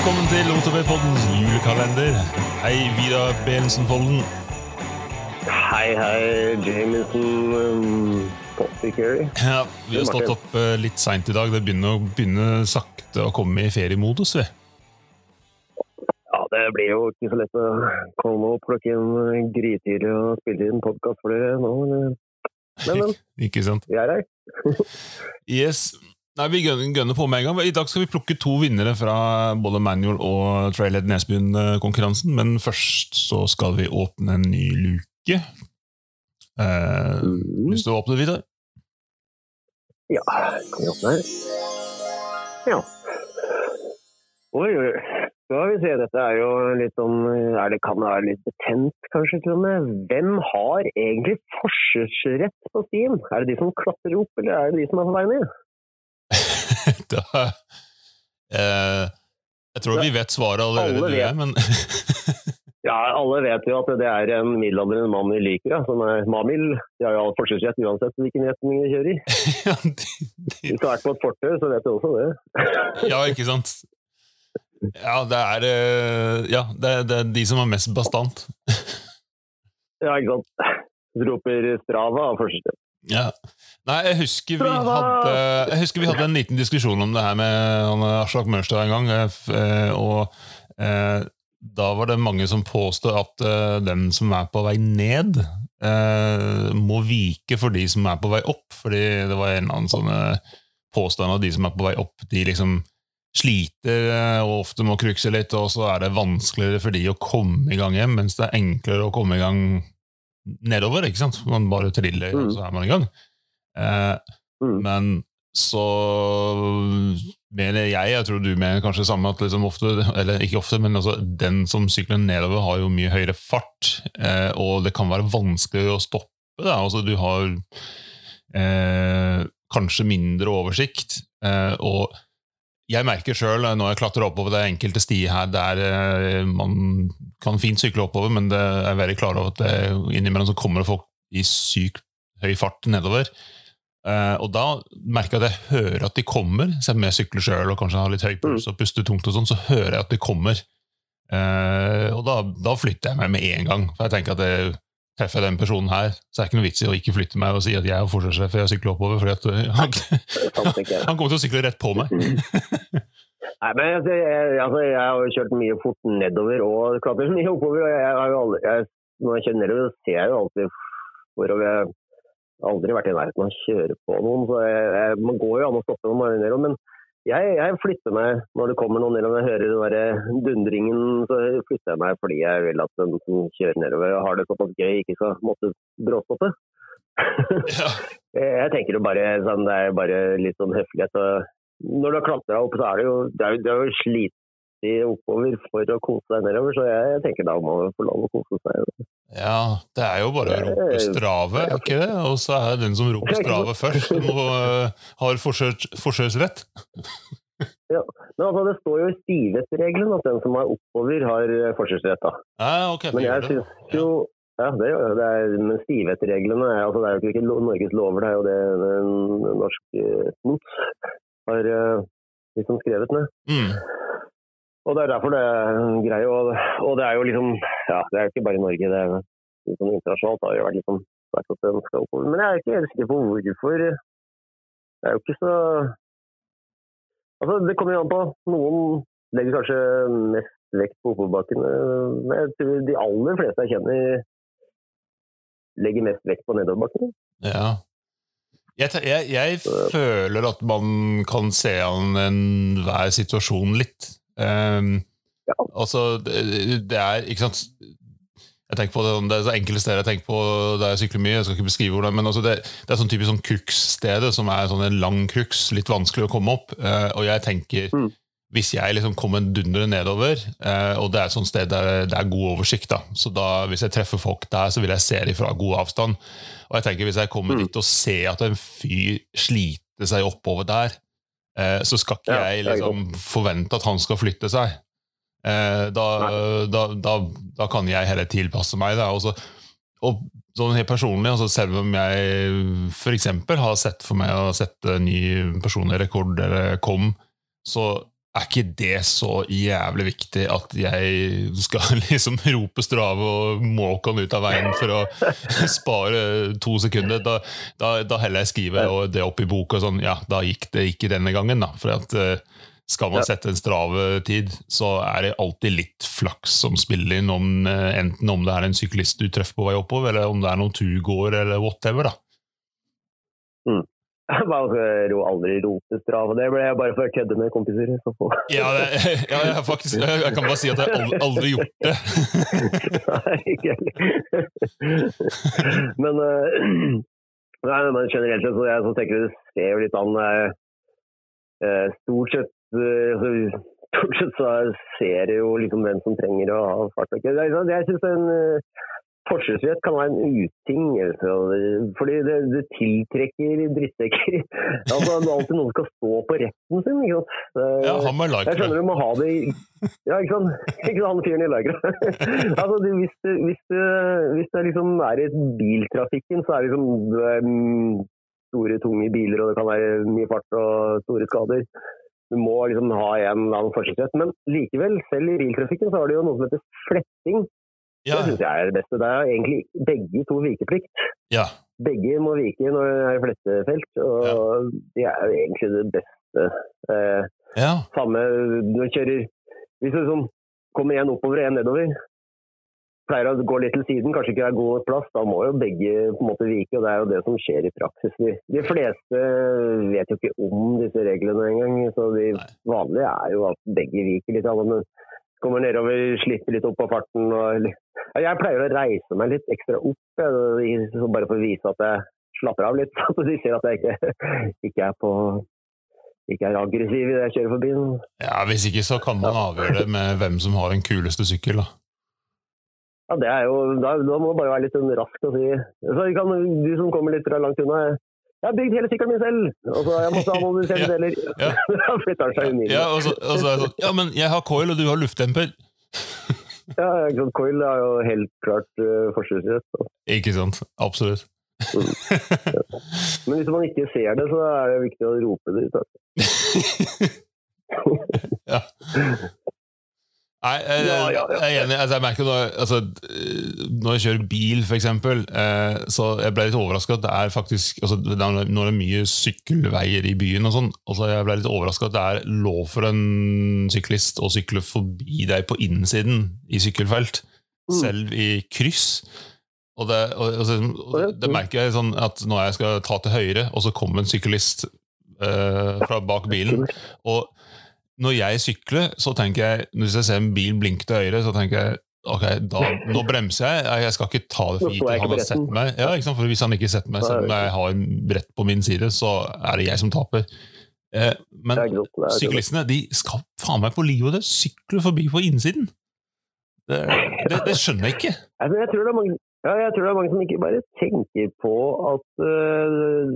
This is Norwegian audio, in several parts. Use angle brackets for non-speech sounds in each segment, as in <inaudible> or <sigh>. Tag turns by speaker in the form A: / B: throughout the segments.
A: velkommen til OTB-poddens julekalender. Hei, Vidar Bensen Folden.
B: Hei, hei, Jameson um, Poppy
A: Ja, vi har stått opp uh, litt seint i dag. Det begynner å begynne sakte å komme i feriemodus. vi.
B: Ja, det blir jo ikke så lett å komme opp plukke inn grytidlig og spille inn podkast for dere nå. Men, men <laughs>
A: Ikke sant?
B: vi er her. <laughs>
A: Yes. Nei, Vi gønner, på med en gang. I dag skal vi plukke to vinnere fra både manual og Trailhead Nesbyen-konkurransen. Men først så skal vi åpne en ny luke. Eh,
B: Mm.
A: Lyst til å åpne, Vidar?
B: Ja, kan vi åpne her? Ja. Oi, oi. Skal vi se, dette er jo litt sånn er det, Kan være litt betent, kanskje, til og med? Hvem har egentlig forkjørsrett på stien? Er det de som klatrer opp, eller er det de som er på vei ned? <laughs>
A: da, eh, jeg tror vi vet svaret allerede,
B: Alle
A: og men <laughs>
B: Ja, alle vet jo at det er en middelaldrende mann vi liker, ja, som er Mamil. De har jo all forkjørsrett uansett hvilken retning de kjører i. <laughs>
A: ja, de, de,
B: Hvis du har vært på et fortau, så vet du også det.
A: ja, ikke sant? Ja, det er, eh, ja, det, er- det er de som er mest bastant.
B: Ja, ikke sant. Roper Strava av forkjørsrett.
A: Ja. Nei, jeg husker, vi hadde, jeg husker vi hadde en liten diskusjon om det her med Aslak Mørstad en gang. eh, eh, Og eh, da var det mange som påstod at eh, den som er på vei ned, eh, må vike for de som er på vei opp. Fordi det var en eller annen sånn påstand at de som er på vei opp, de liksom sliter eh, og ofte må krukse litt, og så er det vanskeligere for de å komme i gang hjem, mens det er enklere å komme i gang nedover. ikke sant? Man bare triller, og
B: Mm.
A: så er man i gang. Eh,
B: Mm.
A: men så mener jeg, jeg tror du mener kanskje samme, at liksom ofte, eller ikke ofte, men altså, den som sykler nedover har jo mye høyere fart, eh, og det kan være vanskelig å stoppe. Da. Altså, du har eh, kanskje mindre oversikt, eh, og jeg merker sjøl når jeg klatrer oppover det enkelte stier her der eh, man kan fint sykle oppover, men det er veldig klar over at det, innimellom så kommer det folk i sykt høy fart nedover. Eh, og da merker jeg at jeg hører at de kommer, selv om jeg sykler sjøl og kanskje har litt høy puls og puster tungt, og sånn, så hører jeg at de kommer. Uh, og da, da flytter jeg meg med en gang, for jeg tenker at jeg treffer den personen her, så er det ikke noe vits i å ikke flytte meg og si at jeg er forsvarssjef og jeg sykler oppover, for eh, han, <laughs> han kommer til å sykle rett på meg. <laughs>
B: Nei, men altså, jeg, altså, jeg har jo kjørt mye fort nedover og klatret mye oppover. og jeg har jo aldri, jeg, Når jeg kjører nedover, så ser jeg jo alltid forover. Jeg har aldri vært i nærheten av å kjøre på noen, så jeg, jeg, man går jo an å stoppe er nedover. Men jeg, jeg flytter meg når det kommer noen nedover. Jeg hører den der dundringen, så flytter jeg meg fordi jeg vil at den som kjører nedover, og har det såpass gøy, ikke skal måtte bråstoppe.
A: Ja. <laughs>
B: Jeg tenker jo bare sånn, det er bare litt sånn høflighet. og Når du har klatra opp, så er det jo, det er jo, det er jo slitig oppover for å kose deg nedover, så jeg, jeg tenker da må man få lov å kose seg.
A: ja, det er jo bare å rope strave, er ikke det? Og så er det den som roper strave først, som eh, har forsøksrett.
B: Ja, Men altså, det står jo i stivhetsregelen at den som er oppover, har eh, forkjørsrett. da.
A: Ja, ok, det
B: Men jeg
A: det.
B: syns jo ja, det, gjør det. det er, men stivhetsreglene er, altså, det er jo ikke Norges lover, det er jo det den norske NOTS har eh, liksom skrevet ned.
A: Mm.
B: Og det er derfor det er grei. Og, og det er jo liksom Ja, det er jo ikke bare i Norge. Det er liksom internasjonalt har det vært liksom vært at den skal oppover. Men jeg er ikke helt sikker på hvorfor. Det er jo ikke så Altså, det kommer jo an på. Noen legger kanskje mest vekt på oppoverbakkene. Men jeg tror de aller fleste jeg kjenner, legger mest vekt på nedoverbakkene.
A: Ja. Jeg, jeg, jeg føler at man kan se an enhver situasjon litt. Um,
B: Ja.
A: Altså, det, det er Ikke sant jeg tenker på det, det er så enkle steder jeg tenker på der jeg sykler mye. jeg skal ikke beskrive hvordan, men altså det, det er sånn typisk sånn cruxstedet som er sånn en lang crux, litt vanskelig å komme opp. Uh, og jeg tenker,
B: Mm.
A: hvis jeg liksom kommer dundrende nedover, uh, og det er et sånt sted der det er god oversikt, da, så da hvis jeg treffer folk der, så vil jeg se dem fra god avstand. Og jeg tenker hvis jeg kommer
B: Mm.
A: dit og ser at en fyr sliter seg oppover der, så skal ikke jeg liksom forvente at han skal flytte seg. Eh, da, da, da, da kan jeg heller tilpasse meg. Da. Og, så, og sånn helt personlig, altså selv om jeg f.eks. har sett for meg å sette ny personlig rekord eller kom, så er ikke det så jævlig viktig at jeg skal <laughs> liksom rope strave og måke han ut av veien for å <laughs> spare to sekunder? Da, da, da heller jeg skriver det opp i boka sånn Ja, da gikk det ikke denne gangen, da. For at eh, skal man sette en strave-tid, så er det alltid litt flaks som spiller inn, om, eh, enten om det er en syklist du treffer på vei oppover, eller om det er noen turgåer, eller whatever. da.
B: Mm. Jeg hører jo aldri rope og Det ble jeg bare for å kødde med kompiser.
A: Ja, det, ja jeg, faktisk, jeg kan bare si at jeg aldri, aldri gjort det.
B: Nei, ikke heller. men, uh, <clears throat> nei, men generelt sett så, jeg, så tenker jeg det ser jo litt an uh, Stort sett uh, Stort sett så ser jeg jo liksom hvem som trenger å ha fart. Jeg, jeg synes en Forkjørsrett kan være en uting, fordi det, det tiltrekker drittsekker. <laughs> Altså, det er alltid noen som skal stå på retten sin. ikke sant?
A: Ja, han med like
B: jeg skjønner du må ha det i Ja, ikke sant? <laughs> Ikke han fyren i Lycra. <laughs> altså, hvis, det, hvis, det, hvis det liksom er i biltrafikken, så er det liksom um, store, tunge biler, og det kan være mye fart og store skader. Du må liksom ha en eller annen forkjørsrett. Men likevel, selv i biltrafikken så har du jo noe som heter fletting. Ja. Det syns jeg er det beste. Det er egentlig begge to vikeplikt.
A: Ja.
B: Begge må vike når det er flettefelt, og ja. det er jo egentlig det beste. Eh,
A: ja.
B: Samme når du kjører Hvis du liksom kommer én oppover og én nedover, pleier å gå litt til siden, kanskje ikke er god plass, da må jo begge på en måte vike. og Det er jo det som skjer i praksis. De fleste vet jo ikke om disse reglene engang. så De vanlige er jo at begge viker litt. Men kommer nedover, slipper litt opp på farten. Og, jeg pleier å reise meg litt ekstra opp, bare for å vise at jeg slapper av litt. <laughs> Så de ser at jeg ikke, ikke er på ikke er aggressiv idet jeg kjører forbi.
A: Ja, Hvis ikke så kan man avgjøre det med hvem som har den kuleste sykkel. da.
B: Ja, det er jo, Da, da må man bare være litt sånn rask og si så kan, Du som kommer litt langt unna, jeg har bygd hele sykkelen min selv! Og så jeg måtte <laughs> ja, deler. Ja. <laughs> flytter seg umiddelbart.
A: Ja, og så, og så er det sånn Ja, men jeg har coil, og du har luftdemper. <laughs>
B: ja, coil er jo helt klart uh, forsvarsrett.
A: Ikke sant. Absolutt. Mm.
B: Ja. Men hvis man ikke ser det, så er det viktig å rope det ut.
A: ja. Nei, jeg, ja. jeg er enig. Altså, jeg merker når, altså, når jeg kjører bil, f.eks., eh, så jeg ble litt overraska at det er faktisk altså, Når det er mye sykkelveier i byen, og sånn, altså, jeg ble litt overraska at det er lov for en syklist å sykle forbi deg på innsiden i sykkelfelt, mm. selv i kryss. Og det, og, og det, merker jeg sånn at når jeg skal ta til høyre, og så kommer en syklist eh, fra bak bilen og når jeg sykler, så tenker jeg Hvis jeg ser en bil blinke til høyre, så tenker jeg ok, da, nå bremser jeg. Jeg skal ikke ta det for gitt at han har sett meg. Ja, for Hvis han ikke setter meg, selv om jeg har en brett på min side, så er det jeg som taper. Eh, men syklistene de skal faen meg på livet og det sykle forbi på innsiden. Det, det, det skjønner jeg ikke.
B: Jeg tror det er mange ja, jeg tror det er mange som ikke bare tenker på at uh,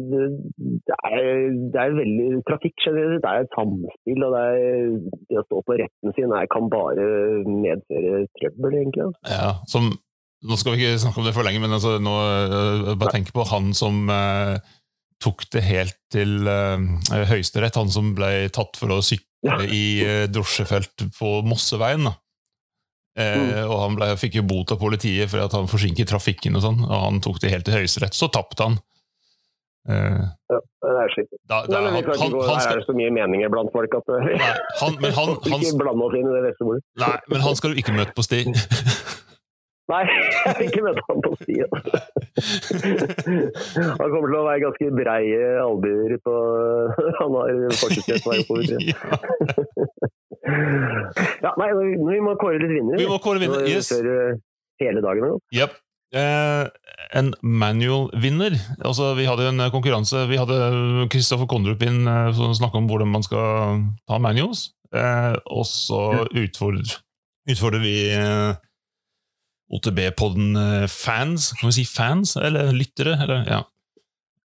B: det, er, det er veldig Trafikk generelt det er et samspill, og det, er, det å stå på retten sin er, kan bare medføre trøbbel, egentlig.
A: Ja, som, Nå skal vi ikke snakke om det for lenge, men altså, nå, uh, bare tenk på han som uh, tok det helt til Høyesterett. Han som ble tatt for å sykle ja. i drosjefelt på Mosseveien. da. Eh, mm. og Han ble, fikk jo bot av politiet for at han forsinket trafikken, og sånn, og han tok det helt til Høyesterett. Så tapte han.
B: Uh, ja, det er slik. Da, da, men, han, han, han skal... er det så mye meninger blant folk at
A: nei, han, men han, <laughs>
B: Ikke blande oss inn i det vestemordet.
A: Nei, men han skal du ikke møte på sti. <laughs>
B: Nei, jeg <laughs> vil ikke møte han på sti. han kommer til å være ganske breie albuer på Han har fortsatt vei oppover. Ja, nei, vi må kåre litt vinnere.
A: Vi må kåre vinnere, yes.
B: Før eh, hele dagen.
A: Yep. Eh, en manual-vinner. Altså, vi hadde en konkurranse. Vi hadde Kristoffer Kondrup inn eh, som snakka om hvordan man skal ta manuals. Eh, og så utfordrer, utfordrer vi eh, OTB-podden-fans. Kan vi si fans? Eller lyttere? Eller, ja.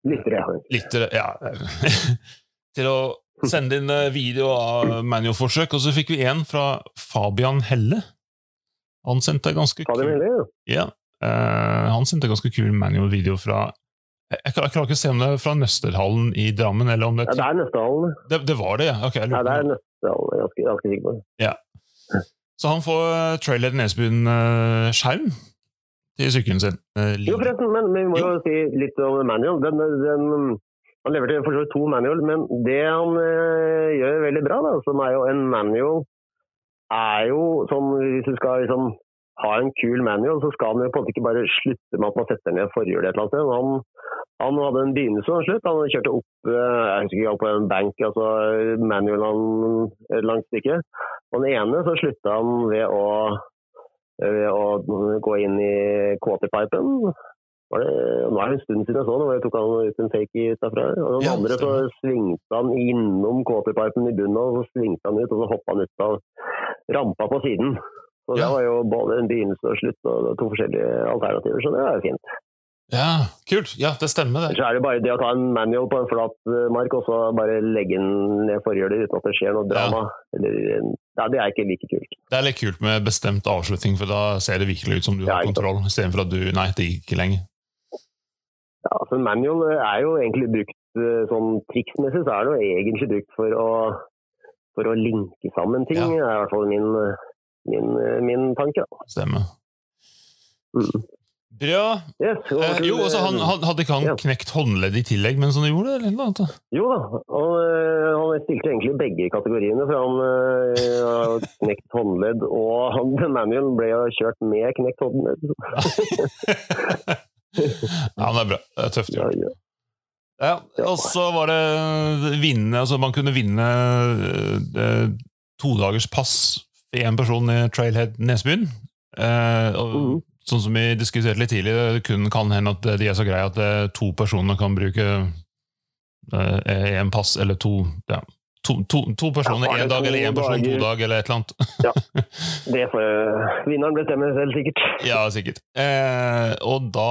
B: Lyttere, ja.
A: Lyttere, ja. <laughs> Til å Send inn eh, video av manualforsøk, og så fikk vi en fra Fabian Helle. Han sendte ganske
B: kul
A: ja. Han sendte ganske kul manual-video fra jeg, klarer ikke å se om det er fra Nøsterhallen i Drammen. eller om Det
B: ja, det er Nøsterhallen.
A: Det, det, var det, ja? Okay,
B: ja, det er Nøsterhallen. Ganske ganske sikker på.
A: Så han får trailer Trailhead Nesbyen-skjerm til sykkelen sin. Eh,
B: Jo, forresten, men, men vi må jo si litt om manual. Den, den, han leverte for så vidt to manual, men det han eh, gjør veldig bra, da, som er jo en manual, er jo sånn Hvis du skal liksom ha en kul manual, så skal han jo på en måte ikke bare slutte med at man setter ned forhjulet et eller annet sted. Han, han hadde en begynnelse og en slutt. Han kjørte opp eh, jeg husker ikke, på en bank, altså manualen et langt stykke. Og den ene så slutta han ved å ved å gå inn i quarterpipen. Var det, nå er det en stund siden jeg så det, jeg tok han ut en fake ut derfra. Og den
A: Ja,
B: andre så svingte han innom quarterpipen i bunnen, og så svingte han ut, og så hoppa han ut av rampa på siden. Så det var jo både en begynnelse og slutt, og to forskjellige alternativer, så det er jo fint.
A: Ja, kult. Ja, det stemmer, det.
B: Så er det bare det å ta en manual på en flat eh, mark, og så bare legge den ned forhjulet uten at det skjer noe drama. Eller, ja, det er ikke like kult.
A: Det er litt kult med bestemt avslutning, for da ser det virkelig ut som du
B: Ja,
A: har
B: sant.
A: kontroll, istedenfor at du Nei, det gikk ikke lenger.
B: Ja, altså manual er jo egentlig brukt eh, sånn triksmessig, så er det jo egentlig brukt for å, for å linke sammen ting,
A: Ja.
B: er i hvert fall min, min, min tanke. da.
A: Stemmer.
B: Mm.
A: Bra.
B: Yes,
A: Eh, jo, også han, han, hadde ikke han
B: Ja.
A: knekt håndledd i tillegg mens han gjorde det? eller noe annet?
B: Jo da, og, eh, han stilte egentlig begge kategoriene, for han eh, har knekt håndledd, og han, manual ble jo kjørt med knekt håndledd. <laughs> <laughs>
A: ja, men det er bra. Det er tøft gjort.
B: ja.
A: Og så var det vinne Altså, man kunne vinne eh, todagers pass for én person i Trailhead Nesbyen. Eh, og,
B: mm.
A: Sånn som vi diskuterte litt tidlig, det kun kan hende at de er så greie at eh, to personer kan bruke én pass, eller to ja, To, to, to personer
B: Ja,
A: én dag, eller én person to dag, eller et eller annet. <laughs>
B: Det får vinneren bestemme selv, sikkert.
A: Ja, sikkert. Eh, og da,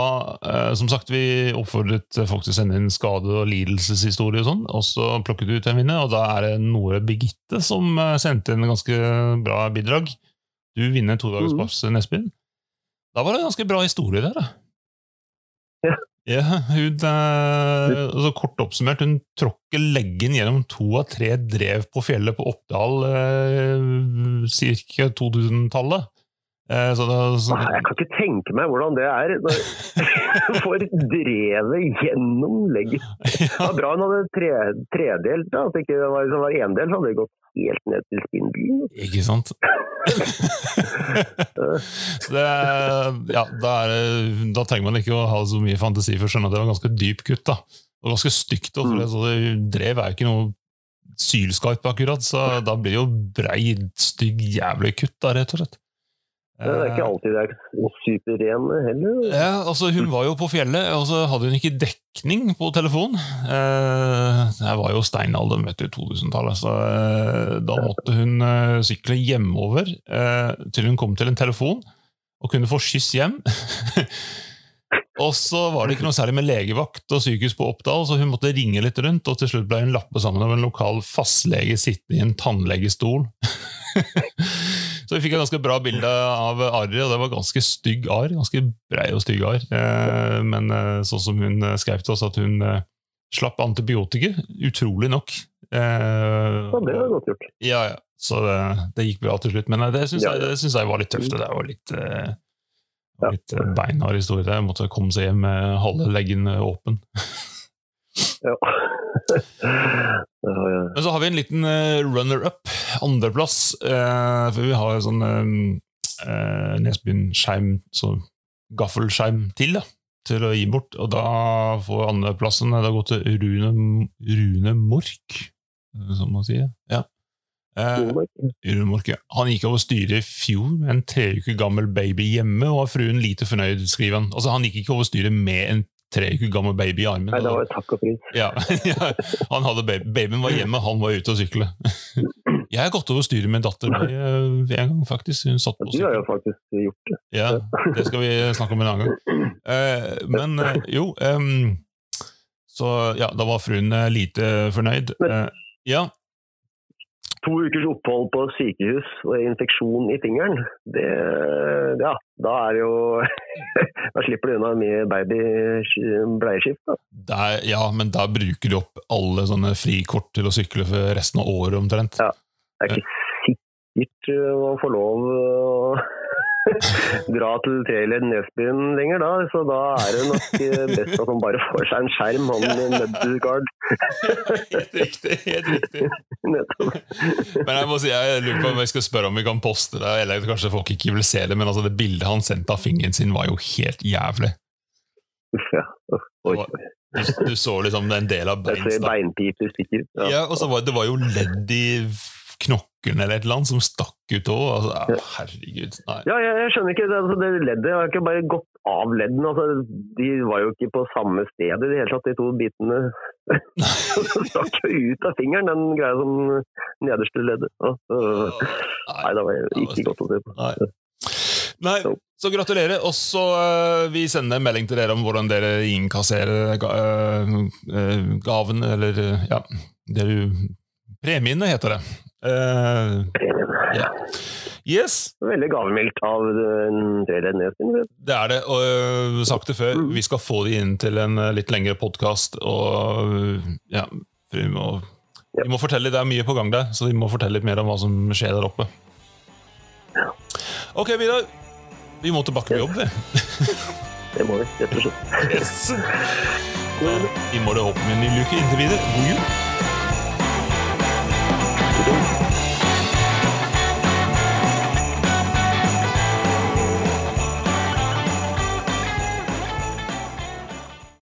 A: eh, som sagt, vi oppfordret folk til å sende inn skade- og lidelseshistorie og sånn, og så plukket vi ut en vinner, og da er det Nore Birgitte som eh, sendte inn en ganske bra bidrag. Du vinner to dagers
B: Mhm.
A: pass, Nesbyen. Da var det en ganske bra historie der, da.
B: Ja.
A: Ja, hun, eh, altså Kort oppsummert, hun tråkker leggen gjennom to av tre drev på fjellet på Oppdal eh, ca. 2000-tallet. Eh, så det, så,
B: Ah, Jeg kan ikke tenke meg hvordan det er <laughs> For drevet gjennom leggen. <laughs> Det var bra hun hadde tre, tredelt, da. At det ikke var, det var endel, så hadde det gått helt ned til spindelen.
A: Ikke sant? <laughs> så det, ja, da, er, da trenger man ikke å ha så mye fantasi for å skjønne at det var ganske dyp kutt. da. Og ganske stygt. da, For
B: Mm.
A: det, så det, drev er jo ikke noe sylskarp, akkurat, så da blir det jo brei, stygg, jævlig kutt, da, rett og slett.
B: Det er ikke alltid det er superrene heller.
A: Ja, altså Hun var jo på fjellet, og så hadde hun ikke dekning på telefon. Eh, det var jo steinalder vet du, 2000-tallet, så eh, da måtte hun eh, sykle hjemover eh, til hun kom til en telefon og kunne få skyss hjem. <laughs> og så var det ikke noe særlig med legevakt og sykehus på Oppdal, så hun måtte ringe litt rundt, og til slutt ble hun lappet sammen av en lokal fastlege sittende i en tannlegestol. <laughs> Så vi fikk et ganske bra bilde av arret, og det var ganske stygg arr. Ganske brei og stygg arr. Eh, men eh, sånn som hun eh, skrev til oss, at hun slapp antibiotika. Utrolig nok.
B: Ja, det var godt gjort.
A: ja, ja. Så det, det gikk bra til slutt. Men det syns
B: Ja,
A: jeg, jeg var litt tøft. Det var litt, litt beinhard historie. Jeg måtte komme seg hjem med halve leggen åpen.
B: Ja. Ja, <laughs> ja.
A: Men så har vi en liten eh, runner-up, andreplass. eh, for vi har en sånn uh, Nesbyen-skjerm, så gaffelskjerm til, da, til å gi bort. Og da får andreplassen det har gått til Rune, Rune Mork, eh, som man sier. Ja. Eh, Rune Mork. Han gikk over styret i fjor med en tre uker gammel baby hjemme, og var fruen lite fornøyd, skriver han. Altså, han gikk ikke over styret med en tre uker gammel baby i armen.
B: Nei, det var takk og pris. <laughs>
A: Ja, ja, han hadde baby. Babyen var hjemme, han var ute og sykle. <laughs> Jeg har gått over styret med datter eh, en gang, faktisk. Hun satt på
B: Du har jo faktisk gjort det.
A: Ja, det skal vi snakke om en annen gang. Eh, men eh, jo Så ja, da var fruen lite fornøyd. Ja,
B: To ukers opphold på sykehus og infeksjon i fingeren, det Ja, da er jo <laughs> Da slipper du unna mye baby-bleieskift, da.
A: ja, men der bruker du opp alle sånne frikort til å sykle for resten av året omtrent.
B: Ja. Det er ikke sikkert man å få lov å <laughs> dra til Trailer Nesbyen lenger da, så da er det nok eh, best at han bare får seg en skjerm, han Nødguard.
A: Helt riktig. helt riktig. <laughs> Men jeg må si, jeg lurer på om jeg skal spørre om vi kan poste det, eller kanskje folk ikke vil se det, men altså det bildet han sendte av fingeren sin, var jo helt jævlig.
B: Ja.
A: Du, du så liksom en del av
B: Jeg ser
A: beinsta.
B: beinpiper stikker. Ja.
A: Ja, og så var det var jo ledd i knokken eller et eller annet som stakk ut òg. Altså, ja, herregud. Nei.
B: Ja, jeg, jeg skjønner ikke. Det, altså, det leddet har ikke bare gått av leddene. Altså, de var jo ikke på samme sted i det hele tatt, de to bitene. <laughs> Det stakk ut av fingeren, den greia som nederste leddet. Så- Nei, det var ikke godt å se på.
A: Nei. Nei, så gratulerer. Og så uh, vi sender en melding til dere om hvordan dere innkasserer ga, uh, gaven, eller uh, ja det du, Premiene, heter det. Uh, yeah. Yes,
B: Veldig gavmildt av en Treled Nesbyen.
A: det er det. Og uh, sagt det før, vi skal få de inn til en uh, litt lengre podkast. Og ja, vi må, vi må fortelle, Det er mye på gang der, så vi må fortelle litt mer om hva som skjer der oppe. Ok, Vidar. Vi må tilbake på jobb, vi. <laughs>
B: Det må vi, rett og slett.
A: Yes. <laughs> Vi må det håpe med en ny luke inntil videre. God jul. to do.